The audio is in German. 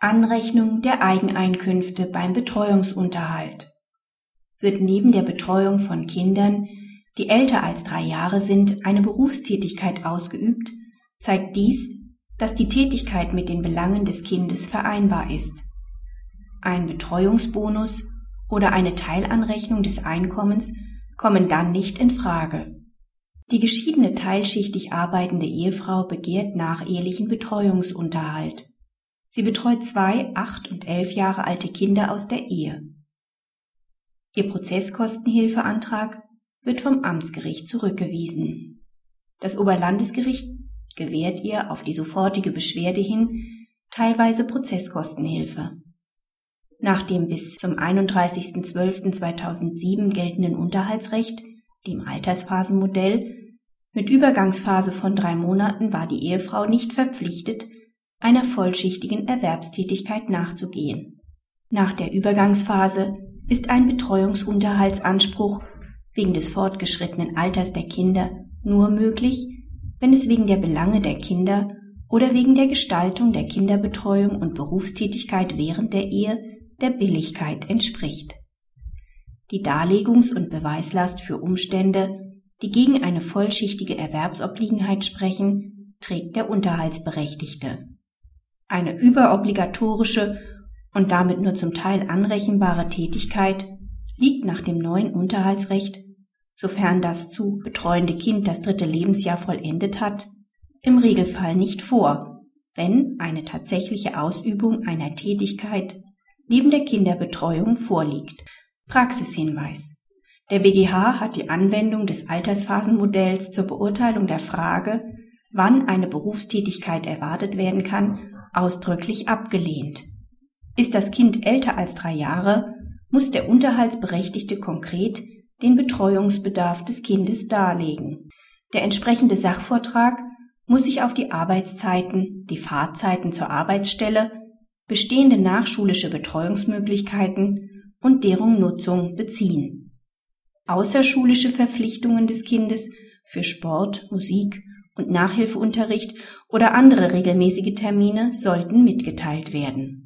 Anrechnung der Eigeneinkünfte beim Betreuungsunterhalt. Wird neben der Betreuung von Kindern, die älter als drei Jahre sind, eine Berufstätigkeit ausgeübt, zeigt dies, dass die Tätigkeit mit den Belangen des Kindes vereinbar ist. Ein Betreuungsbonus oder eine Teilanrechnung des Einkommens kommen dann nicht in Frage. Die geschiedene teilschichtig arbeitende Ehefrau begehrt nachehelichen Betreuungsunterhalt. Sie betreut zwei, acht und elf Jahre alte Kinder aus der Ehe. Ihr Prozesskostenhilfeantrag wird vom Amtsgericht zurückgewiesen. Das Oberlandesgericht gewährt ihr auf die sofortige Beschwerde hin teilweise Prozesskostenhilfe. Nach dem bis zum 31.12.2007 geltenden Unterhaltsrecht, dem Altersphasenmodell, mit Übergangsphase von drei Monaten war die Ehefrau nicht verpflichtet, einer vollschichtigen Erwerbstätigkeit nachzugehen. Nach der Übergangsphase ist ein Betreuungsunterhaltsanspruch wegen des fortgeschrittenen Alters der Kinder nur möglich, wenn es wegen der Belange der Kinder oder wegen der Gestaltung der Kinderbetreuung und Berufstätigkeit während der Ehe der Billigkeit entspricht. Die Darlegungs- und Beweislast für Umstände, die gegen eine vollschichtige Erwerbsobliegenheit sprechen, trägt der Unterhaltsberechtigte. Eine überobligatorische und damit nur zum Teil anrechenbare Tätigkeit liegt nach dem neuen Unterhaltsrecht, sofern das zu betreuende Kind das dritte Lebensjahr vollendet hat, im Regelfall nicht vor, wenn eine tatsächliche Ausübung einer Tätigkeit neben der Kinderbetreuung vorliegt. Praxishinweis. Der BGH hat die Anwendung des Altersphasenmodells zur Beurteilung der Frage, wann eine Berufstätigkeit erwartet werden kann, ausdrücklich abgelehnt. Ist das Kind älter als drei Jahre, muss der Unterhaltsberechtigte konkret den Betreuungsbedarf des Kindes darlegen. Der entsprechende Sachvortrag muss sich auf die Arbeitszeiten, die Fahrzeiten zur Arbeitsstelle, bestehende nachschulische Betreuungsmöglichkeiten und deren Nutzung beziehen. Außerschulische Verpflichtungen des Kindes für Sport, Musik und Nachhilfeunterricht oder andere regelmäßige Termine sollten mitgeteilt werden